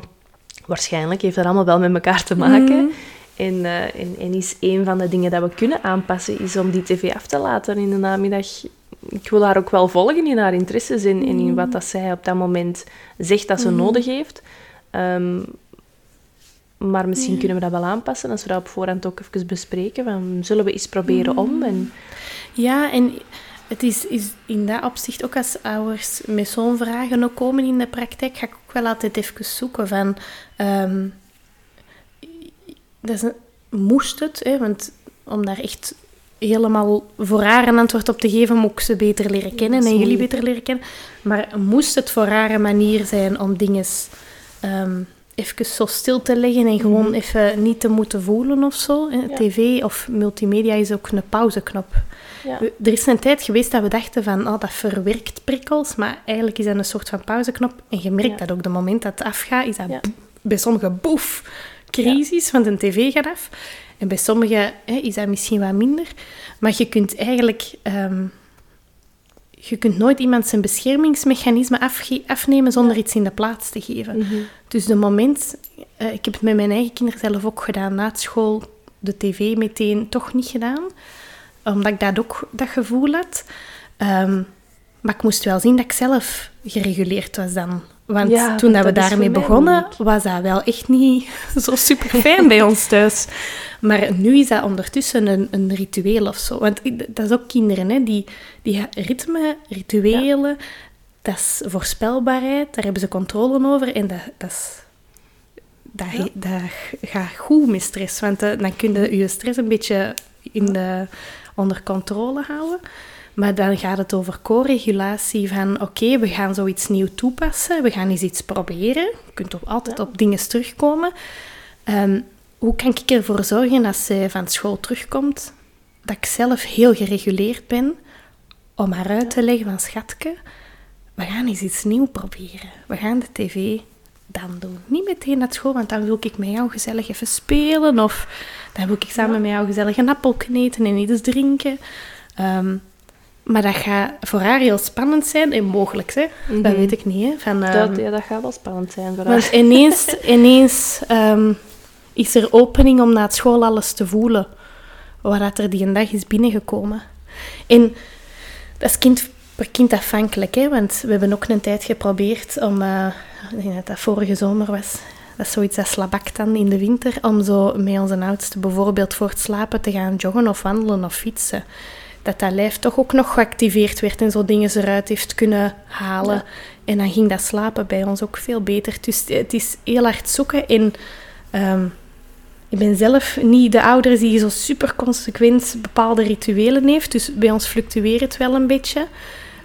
waarschijnlijk heeft dat allemaal wel met elkaar te maken. En, eh, en, en is een van de dingen dat we kunnen aanpassen, is om die tv af te laten in de namiddag. Ik wil haar ook wel volgen in haar interesses en, en in wat dat zij op dat moment zegt dat ze nodig heeft. Ehm, Maar misschien kunnen we dat wel aanpassen als we dat op voorhand ook even bespreken. Van, zullen we eens proberen om? En, Ja, en het is, is in dat opzicht ook als ouders met zo'n vragen ook komen in de praktijk, ga ik ook wel altijd even zoeken van... ehm, dat is moest het, hè, want om daar echt helemaal voor haar een antwoord op te geven, moet ik ze beter leren kennen en jullie beter leren kennen. Maar moest het voor haar een manier zijn om dingen ehm even zo stil te leggen en gewoon even niet te moeten voelen of zo. Ja. TV of multimedia is ook een pauzeknop. ja. Er is een tijd geweest dat we dachten van, oh, dat verwerkt prikkels, maar eigenlijk is dat een soort van pauzeknop. En je merkt Ja. dat ook, de moment dat het afgaat, is dat bij sommigen boef, crisis, want een tv gaat af. En bij sommigen hè, is dat misschien wat minder. Maar je kunt eigenlijk... ehm, je kunt nooit iemand zijn beschermingsmechanisme afge- afnemen zonder iets in de plaats te geven. Mhm. Dus de moment... eh, ik heb het met mijn eigen kinderen zelf ook gedaan. Na school de tv meteen toch niet gedaan. Omdat ik dat ook dat gevoel had. Ehm, maar ik moest wel zien dat ik zelf gereguleerd was dan. Want Ja, toen dat we daarmee begonnen, was dat wel echt niet zo super fijn bij ons thuis. Maar nu is dat ondertussen een, een ritueel of zo. Want dat is ook kinderen, hè? Die, die ritme, rituelen, dat is voorspelbaarheid, daar hebben ze controle over. En dat, dat, is, dat, Ja. dat gaat goed met stress. Want eh, dan kun je je stress een beetje in de, onder controle houden. Maar dan gaat het over co-regulatie van oké, we gaan zoiets nieuw toepassen, we gaan eens iets proberen. Je kunt ook altijd Ja. op dingen terugkomen. Ehm, hoe kan ik ervoor zorgen als zij van school terugkomt, dat ik zelf heel gereguleerd ben om haar uit te leggen van schatke, we gaan eens iets nieuws proberen. We gaan de tv dan doen. Niet meteen naar school, want dan wil ik met jou gezellig even spelen of dan wil ik samen met jou gezellig een appel kneten en iets drinken. Ehm, maar dat gaat voor haar heel spannend zijn en mogelijk, hè? dat Mhm. weet ik niet. Hè? Van, Dat, ehm, ja, dat gaat wel spannend zijn voor haar. want ineens, ineens ehm, is er opening om na het school alles te voelen. Waar dat er die een dag is binnengekomen. En dat is kind per kind afhankelijk. Hè? Want we hebben ook een tijd geprobeerd om... eh, ik denk dat dat vorige zomer was. Dat is zoiets als slabak dan in de winter. Om zo met onze oudste bijvoorbeeld voor het slapen te gaan joggen of wandelen of fietsen. Dat dat lijf toch ook nog geactiveerd werd en zo dingen eruit heeft kunnen halen. Ja. En dan ging dat slapen bij ons ook veel beter. Dus het is heel hard zoeken. En ehm, ik ben zelf niet de ouder die zo super consequent bepaalde rituelen heeft. Dus bij ons fluctueert het wel een beetje.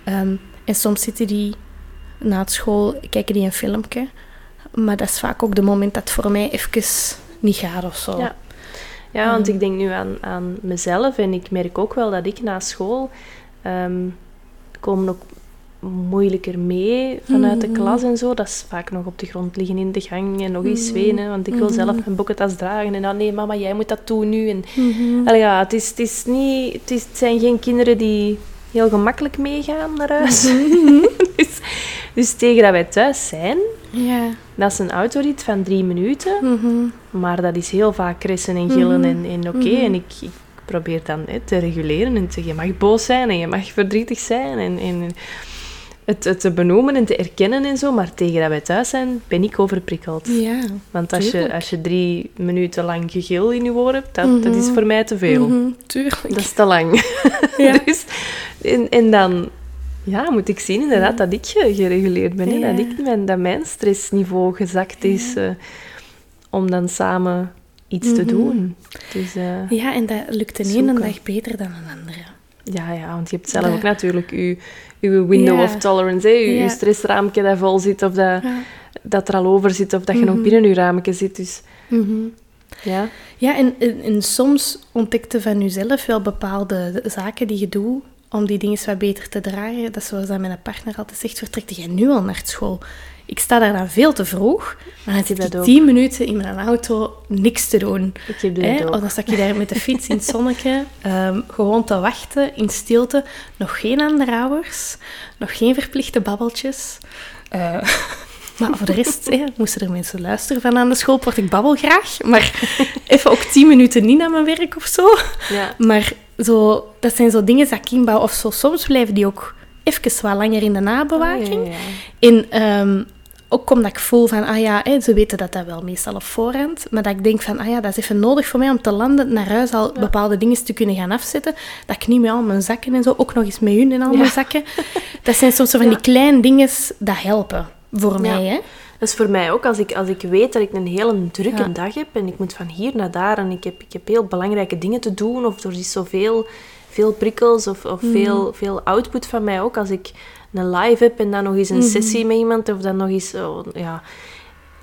Ehm, en soms zitten die na het school, kijken die een filmpje. Maar dat is vaak ook de moment dat het voor mij even niet gaat of zo. Ja. Ja, want Mm. ik denk nu aan, aan mezelf en ik merk ook wel dat ik na school ehm, komen ook moeilijker mee vanuit de Mhm. klas en zo. Dat is vaak nog op de grond liggen in de gang en nog eens Mhm. wenen, want ik wil Mhm. zelf mijn boekentas dragen en dan nee mama, jij moet dat doen nu. En, Mhm. Ja, het, is, het, is niet, het, is, het zijn geen kinderen die heel gemakkelijk meegaan naar huis. Mhm. dus, dus tegen dat wij thuis zijn, Ja. dat is een autorit van drie minuten. Mhm. Maar dat is heel vaak kressen en gillen Mhm. en, en oké. En ik, ik probeer dan hè, te reguleren en te zeggen, je mag boos zijn en je mag verdrietig zijn. En, en het, het te benoemen en te erkennen en zo. Maar tegen dat wij thuis zijn, ben ik overprikkeld. Ja. Want als je, als je drie minuten lang gegil in je oor hebt, dat, dat is Mhm. voor mij te veel. Mhm. Tuurlijk. Dat is te lang. Ja. dus, en, en dan ja, moet ik zien inderdaad dat ik ge- gereguleerd ben. Ja. Dat, ik, mijn, dat mijn stressniveau gezakt is eh, om dan samen iets te Mhm. doen. Dus, eh, Ja, en dat lukt de ene dag beter dan een andere. Ja, ja, want je hebt zelf ook natuurlijk je, je window of tolerance, hè, je, je stressraamje dat vol zit of dat, Ja. dat er al over zit of dat je nog Mhm. binnen je raamje zit. Dus Mhm. ja, Ja, en, en, en soms ontdekte van jezelf wel bepaalde zaken die je doet om die dingen wat beter te dragen. Dat is zoals dat mijn partner altijd zegt, vertrekt jij nu al naar school? Ik sta daar dan veel te vroeg, maar dan zit dat ik ook. tien minuten in mijn auto niks te doen. ik heb ook. Of dan sta je daar met de fiets in het zonnetje, ehm, gewoon te wachten in stilte. Nog geen andere ouders, nog geen verplichte babbeltjes. Eh, maar voor de rest, hè, moesten er mensen luisteren van aan de school, word ik babbel graag. Maar even ook tien minuten niet naar mijn werk of zo. Ja. Maar zo, dat zijn zo dingen dat ik inbouw. Of zo, soms blijven die ook even wat langer in de nabewaking. Ah, ja, ja. En ehm, ook omdat ik voel van, ah ja, hè, ze weten dat dat wel meestal op voorhand. Maar dat ik denk van, ah ja, dat is even nodig voor mij om te landen, naar huis al bepaalde dingen te kunnen gaan afzetten. Dat ik niet met al mijn zakken en zo, ook nog eens met hun in al mijn zakken. Dat zijn soms zo van die kleine dingen dat helpen voor mij, hè. Dat is voor mij ook, als ik, als ik weet dat ik een hele drukke dag heb en ik moet van hier naar daar en ik heb, ik heb heel belangrijke dingen te doen of er is zoveel veel prikkels of, of Mhm. veel, veel output van mij ook. Als ik een live heb en dan nog eens Mhm. een sessie met iemand of dan nog eens... oh, ja,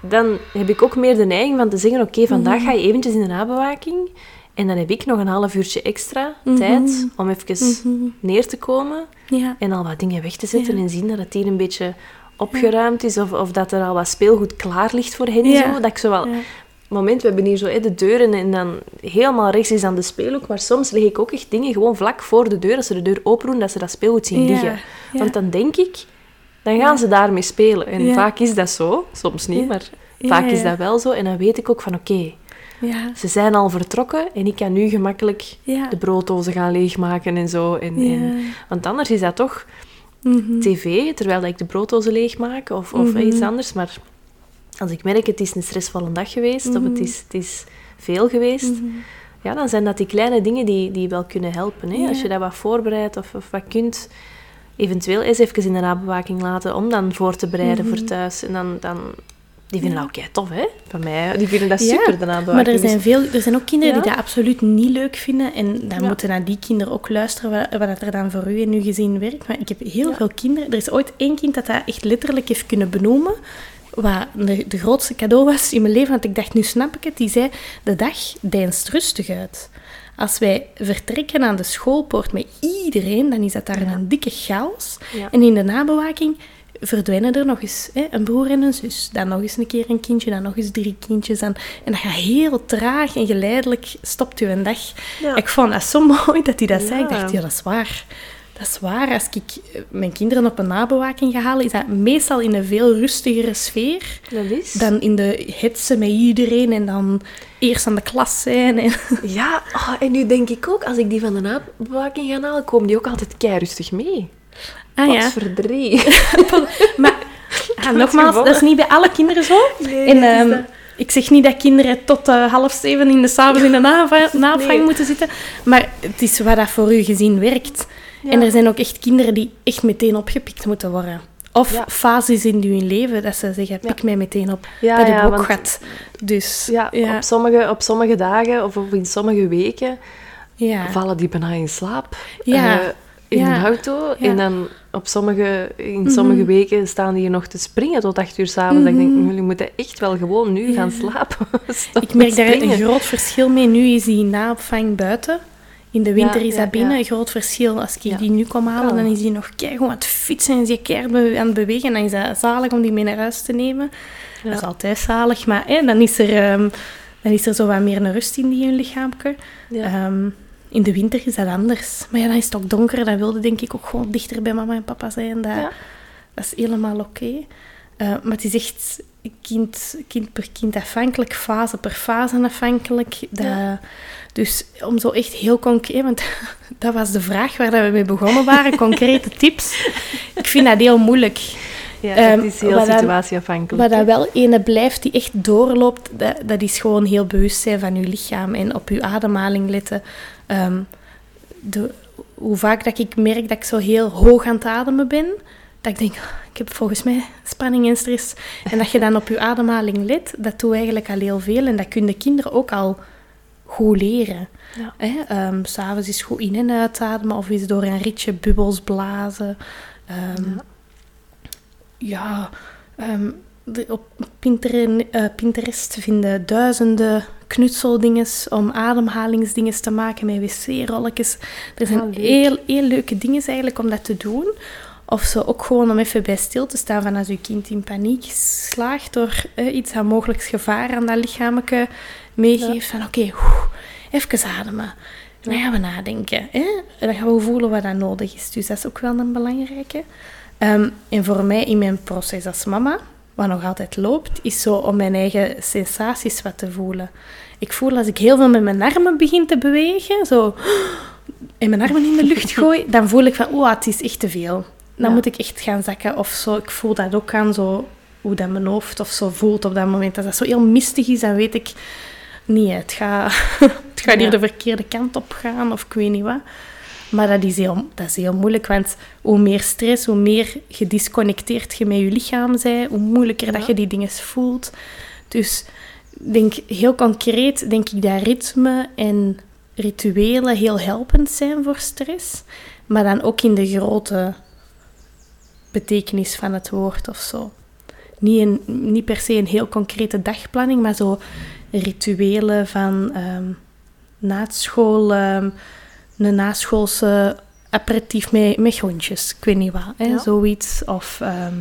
dan heb ik ook meer de neiging van te zeggen, oké, vandaag Mhm. ga je eventjes in de nabewaking en dan heb ik nog een half uurtje extra Mhm. tijd om even neer te komen Ja. en al wat dingen weg te zetten Ja. en zien dat het hier een beetje opgeruimd is of, of dat er al wat speelgoed klaar ligt voor hen. Ja. Zo, dat ik zo wel... Moment, we hebben hier zo hè, de deuren en dan helemaal rechts is dan de speelhoek, maar soms leg ik ook echt dingen gewoon vlak voor de deur, als ze de deur open doen, dat ze dat speelgoed zien liggen. Want dan denk ik, dan gaan ze daarmee spelen. En vaak is dat zo, soms niet, maar vaak is dat wel zo. En dan weet ik ook van, oké, Ja. ze zijn al vertrokken en ik kan nu gemakkelijk Ja. de brooddozen gaan leegmaken en zo. En, Ja. en, want anders is dat toch Mhm. tv, terwijl dat ik de brooddozen leegmaak of, of Mhm. iets anders. Maar als ik merk, het is een stressvolle dag geweest of het Mhm. is, het is veel geweest, ja, dan zijn dat die kleine dingen die, die wel kunnen helpen. Hè? Ja. Als je dat wat voorbereidt of, of wat kunt, eventueel eens even in de nabewaking laten om dan voor te bereiden voor thuis. En dan, dan die vinden dat ook kei tof, hè? Van mij, die vinden dat Ja, super, de nabewaking. Maar er zijn, veel, er zijn ook kinderen Ja. die dat absoluut niet leuk vinden. En dan Ja. moeten naar die kinderen ook luisteren wat, wat er dan voor u en uw gezin werkt. Maar ik heb heel Ja. veel kinderen... Er is ooit één kind dat dat echt letterlijk heeft kunnen benoemen. Wat de, de grootste cadeau was in mijn leven. Want ik dacht, nu snap ik het. Die zei, de dag deinst rustig uit. Als wij vertrekken aan de schoolpoort met iedereen, dan is dat daar Ja. een dikke chaos. Ja. En in de nabewaking verdwijnen er nog eens hè, een broer en een zus. Dan nog eens een keer een kindje, dan nog eens drie kindjes. Dan, en dat gaat heel traag en geleidelijk stopt u een dag. Ja. Ik vond dat zo mooi dat hij dat zei. Ik dacht, ja, dat is waar. Dat is waar. Als ik eh, mijn kinderen op een nabewaking ga halen, is dat meestal in een veel rustigere sfeer Dat is... dan in de hitsen met iedereen en dan eerst aan de klas zijn. En... Ja, oh, en nu denk ik ook, als ik die van de nabewaking ga halen, komen die ook altijd kei rustig mee. Ah ja. verdrie. Maar ah, nogmaals, dat is niet bij alle kinderen zo. Nee, en, ehm, dat. ik zeg niet dat kinderen tot eh, half zeven in de s'avonds in de nava- naopvang Nee. moeten zitten. Maar het is wat dat voor uw gezin werkt. Ja. En er zijn ook echt kinderen die echt meteen opgepikt moeten worden. Of Ja. fases in hun leven dat ze zeggen, pik mij meteen op. Ja, dat ik ook gehad. Dus Ja, Op, sommige, op sommige dagen of in sommige weken vallen die bijna in slaap. Ja. eh, in een auto. En dan op sommige, in sommige weken staan die hier nog te springen tot acht uur s'avonds. avonds. Mhm. Ik denk, jullie moeten echt wel gewoon nu gaan slapen. Ik merk daar een groot verschil mee. Nu is die naopvang buiten. In de winter Ja, is ja, dat binnen ja. een groot verschil. Als ik die nu kom halen, dan is die nog keihard aan het fietsen en is die keihard aan het bewegen. En dan is dat zalig om die mee naar huis te nemen. Dat is altijd zalig. Maar hè, dan, is er, ehm, dan is er zo wat meer een rust in die hun lichaamke. In de winter is dat anders. Maar ja, dan is het ook donker. Dan wilde denk ik ook gewoon dichter bij mama en papa zijn. Dat, Ja. dat is helemaal oké. Eh, maar het is echt kind, kind per kind afhankelijk, fase per fase afhankelijk. Dat, Ja. Dus om zo echt heel concreet, want dat was de vraag waar we mee begonnen waren, concrete tips. Ik vind dat heel moeilijk. Ja, Ehm, het is heel situatieafhankelijk. Maar dat wel ene blijft die echt doorloopt, dat, dat is gewoon heel bewust zijn van je lichaam en op je ademhaling letten. Ehm, de, hoe vaak dat ik merk dat ik zo heel hoog aan het ademen ben, dat ik denk, "Ah, ik heb volgens mij spanning en stress. En dat je dan op je ademhaling let, dat doet eigenlijk al heel veel. En dat kunnen de kinderen ook al goed leren. Ja. Hè? Ehm, S'avonds is goed in- en uitademen of is door een ritje bubbels blazen. Ehm, Ja. ja, op Pinterest, eh, Pinterest vinden duizenden knutseldinges om ademhalingsdinges te maken met wc-rolletjes. Er zijn Ah, heel, heel leuke dingen eigenlijk om dat te doen. Of zo ook gewoon om even bij stil te staan van als je kind in paniek slaagt door eh, iets aan mogelijk gevaar aan dat lichaamje meegeeft. Van oké, oeh, even ademen. Dan gaan we nadenken. Hè? En dan gaan we voelen wat dat nodig is. Dus dat is ook wel een belangrijke. Ehm, en voor mij in mijn proces als mama, wat nog altijd loopt, is zo om mijn eigen sensaties wat te voelen. Ik voel als ik heel veel met mijn armen begin te bewegen, zo en mijn armen in de lucht gooi, dan voel ik van, oh, het is echt te veel. Dan Ja. moet ik echt gaan zakken of zo. Ik voel dat ook aan zo hoe dat mijn hoofd of zo voelt op dat moment. Als dat zo heel mistig is, dan weet ik... Nee, het gaat, het gaat hier Ja. de verkeerde kant op gaan of ik weet niet wat. Maar dat is, heel, dat is heel moeilijk, want hoe meer stress, hoe meer gedisconnecteerd je met je lichaam bent, hoe moeilijker dat je die dingen voelt. Dus denk heel concreet denk ik dat ritme en rituelen heel helpend zijn voor stress, maar dan ook in de grote betekenis van het woord of zo. Niet, een, niet per se een heel concrete dagplanning, maar zo rituelen van ehm na het school, ehm, een naschoolse aperitief met, met groentjes. Ik weet niet wat, hè, Ja. zoiets. Of ehm,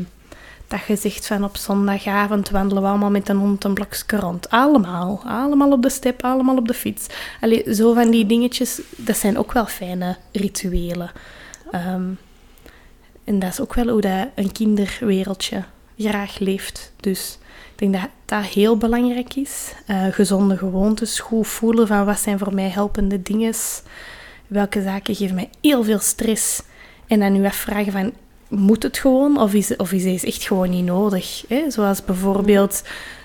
dat je zegt van op zondagavond wandelen we allemaal met een hond een blokje rond. Allemaal. Allemaal op de step, allemaal op de fiets. Allee, zo van die dingetjes, dat zijn ook wel fijne rituelen. Ehm, en dat is ook wel hoe dat een kinderwereldje graag leeft. Dus ik denk dat dat heel belangrijk is. Eh, gezonde gewoontes, goed voelen van wat zijn voor mij helpende dingen. Welke zaken geven mij heel veel stress. En dan nu afvragen van, moet het gewoon? Of is, of is deze echt gewoon niet nodig? Hè? Zoals bijvoorbeeld,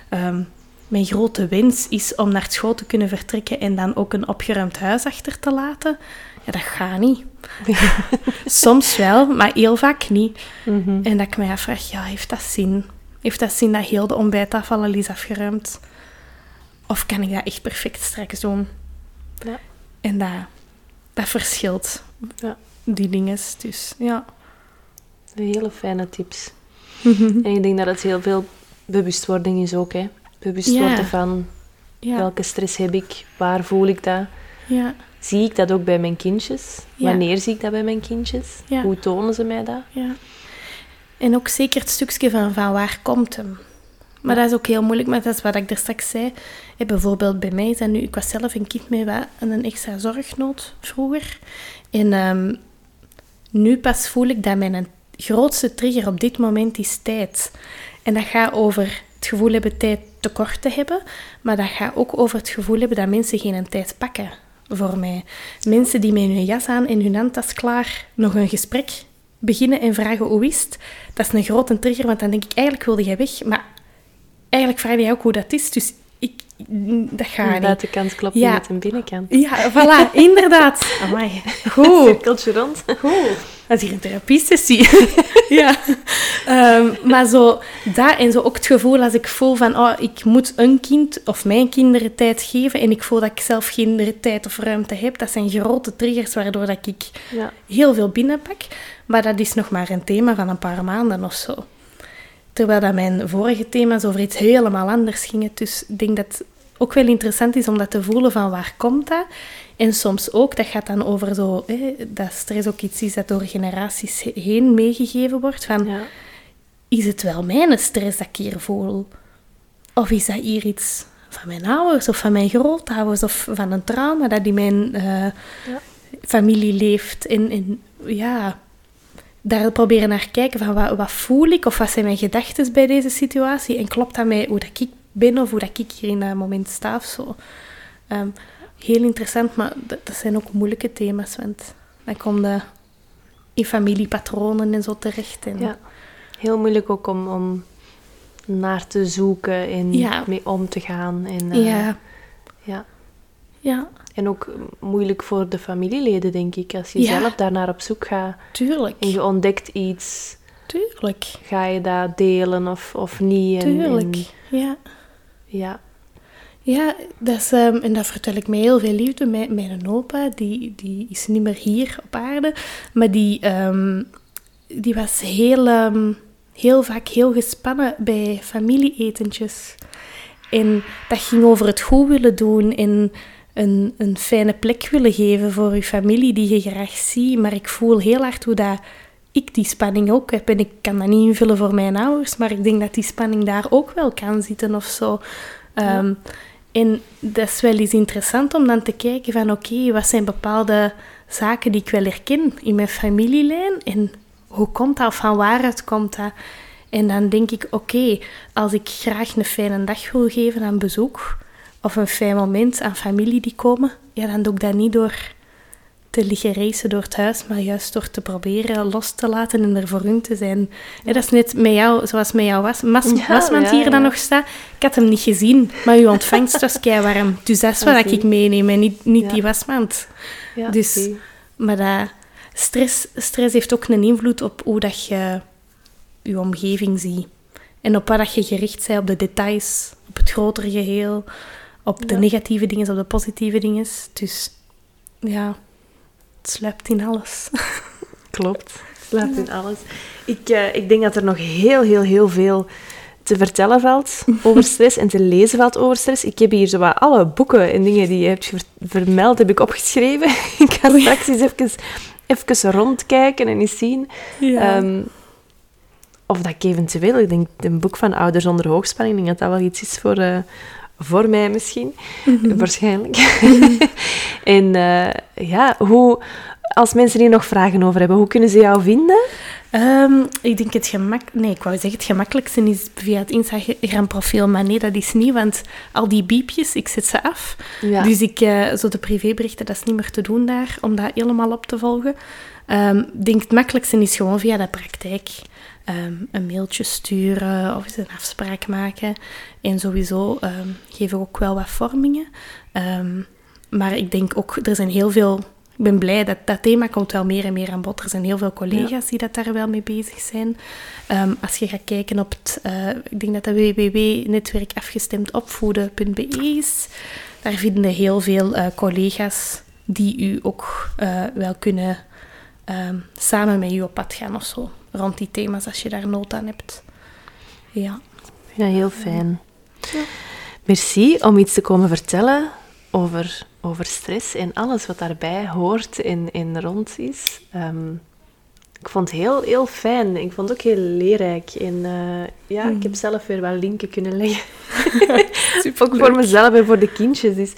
ehm, mijn grote wens is om naar school te kunnen vertrekken en dan ook een opgeruimd huis achter te laten. Ja, dat gaat niet. Soms wel, maar heel vaak niet. Mhm. En dat ik mij afvraag, ja, heeft dat zin? Heeft dat zin dat heel de ontbijttafel al is afgeruimd? Of kan ik dat echt perfect straks doen? Ja. En dat, dat verschilt, Ja. die dingen. Dus ja. Hele fijne tips. En ik denk dat het heel veel bewustwording is ook, hè. Bewust Ja. worden van Ja, welke stress heb ik, waar voel ik dat. ja, Zie ik dat ook bij mijn kindjes? Wanneer zie ik dat bij mijn kindjes? Hoe tonen ze mij dat? ja. En ook zeker het stukje van, van waar komt hem? Maar dat is ook heel moeilijk, maar dat is wat ik er straks zei. Hè, bijvoorbeeld bij mij is dat nu... Ik was zelf een kind met wat, een extra zorgnood vroeger. En ehm, nu pas voel ik dat mijn grootste trigger op dit moment is tijd. En dat gaat over het gevoel hebben tijd tekort te hebben, maar dat gaat ook over het gevoel hebben dat mensen geen tijd pakken voor mij. Mensen die met hun jas aan en hun handtas klaar nog een gesprek beginnen en vragen hoe is het, dat is een grote trigger, want dan denk ik, eigenlijk wilde jij weg, maar eigenlijk vraag je ook hoe dat is, dus ik, dat gaat De niet. buitenkant klopt Ja. niet met een binnenkant. Ja, voilà, inderdaad. Amai. Goed. Cirkeltje rond. Goed. Dat is hier een therapiesessie. ja. Ehm, maar zo dat en zo ook het gevoel als ik voel van oh, ik moet een kind of mijn kinderen tijd geven en ik voel dat ik zelf geen tijd of ruimte heb, dat zijn grote triggers waardoor dat ik Ja. heel veel binnenpak. Maar dat is nog maar een thema van een paar maanden of zo. Terwijl dat mijn vorige thema's over iets helemaal anders gingen. Dus ik denk dat het ook wel interessant is om dat te voelen van waar komt dat? En soms ook, dat gaat dan over zo, hè, dat stress ook iets is dat door generaties he- heen meegegeven wordt. Van, Ja. is het wel mijn stress dat ik hier voel? Of is dat hier iets van mijn ouders of van mijn grootouders of van een trauma dat in mijn eh, familie leeft? En, en ja, daar proberen naar kijken van wat, wat voel ik of wat zijn mijn gedachten bij deze situatie en klopt dat met hoe dat ik ben of hoe dat ik hier in dat moment sta of zo. Ehm, heel interessant, maar dat, dat zijn ook moeilijke thema's, want dan kom je in familiepatronen en zo terecht. En, ja. Heel moeilijk ook om, om naar te zoeken en Ja. mee om te gaan. En, eh, ja, ja. ja, En ook moeilijk voor de familieleden, denk ik. Als je Ja. zelf daarnaar op zoek gaat tuurlijk. en je ontdekt iets, Tuurlijk, ga je dat delen of, of niet? En, tuurlijk. en- ja. ja. Ja, dat is, ehm, en dat vertel ik met heel veel liefde. Mijn, mijn opa, die, die is niet meer hier op aarde, maar die, ehm, die was heel, ehm, heel vaak heel gespannen bij familieetentjes. En dat ging over het goed willen doen en een, een fijne plek willen geven voor je familie die je graag ziet. Maar ik voel heel hard hoe dat ik die spanning ook heb. En ik kan dat niet invullen voor mijn ouders, maar ik denk dat die spanning daar ook wel kan zitten of zo. Ehm, En dat is wel eens interessant om dan te kijken van oké, wat zijn bepaalde zaken die ik wel herken in mijn familielijn en hoe komt dat of van waaruit komt dat? En dan denk ik, oké, als ik graag een fijne dag wil geven aan bezoek of een fijn moment aan familie die komen, ja, dan doe ik dat niet door te liggen racen door het huis, maar juist door te proberen los te laten en er voor hun te zijn. Ja. dat is net met jou, zoals met jou was, mas, Ja, wasmand ja, hier dan nog staat. Ik had hem niet gezien, maar uw ontvangst was kei warm. Dus dat is wat ik meeneem en niet, niet die wasmand. Ja, Dus-. Maar dat, stress, stress heeft ook een invloed op hoe dat je je omgeving ziet. En op wat dat je gericht bent, op de details, op het grotere geheel, op de negatieve dingen, op de positieve dingen. Dus ja, het sluipt in alles. Klopt. Slaapt in alles. Ik, eh, ik denk dat er nog heel, heel, heel veel te vertellen valt over stress en te lezen valt over stress. Ik heb hier zo wat alle boeken en dingen die je hebt ver- vermeld, heb ik opgeschreven. ik ga straks eens even, even rondkijken en eens zien. Ehm, of dat ik eventueel, ik denk een boek van Ouders onder hoogspanning, ik denk dat dat wel iets is voor, eh, voor mij misschien. Waarschijnlijk. en eh, ja, hoe, als mensen hier nog vragen over hebben, hoe kunnen ze jou vinden? Ehm, ik denk het gemak... Nee, ik wou zeggen het gemakkelijkste is via het Instagram-profiel. Maar nee, dat is niet, want al die biepjes, ik zet ze af. Ja. Dus ik, eh, zo de privéberichten, dat is niet meer te doen daar, om dat helemaal op te volgen. Ehm, Ik denk het makkelijkste is gewoon via de praktijk ehm, een mailtje sturen of eens een afspraak maken. En sowieso ehm, geef ik ook wel wat vormingen. Ehm, maar ik denk ook, er zijn heel veel... Ik ben blij dat dat thema komt wel meer en meer aan bod. Er zijn heel veel collega's die dat daar wel mee bezig zijn. Als je gaat kijken op het... eh, ik denk dat dat www.netwerkafgestemdopvoeden.be is. Daar vinden heel veel eh, collega's die u ook eh, wel kunnen samen met u op pad gaan of zo. Rond die thema's, als je daar nood aan hebt. Ja. Ja, heel fijn. Merci om iets te komen vertellen over, over stress en alles wat daarbij hoort en, en rond is. Ehm, ik vond het heel, heel fijn. Ik vond het ook heel leerrijk. En eh, ja, ik heb zelf weer wel linken kunnen leggen. ook voor mezelf en voor de kindjes. Dus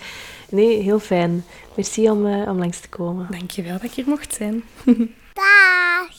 nee, heel fijn. Merci om, eh, om langs te komen. Dankjewel dat ik hier mocht zijn. Dag.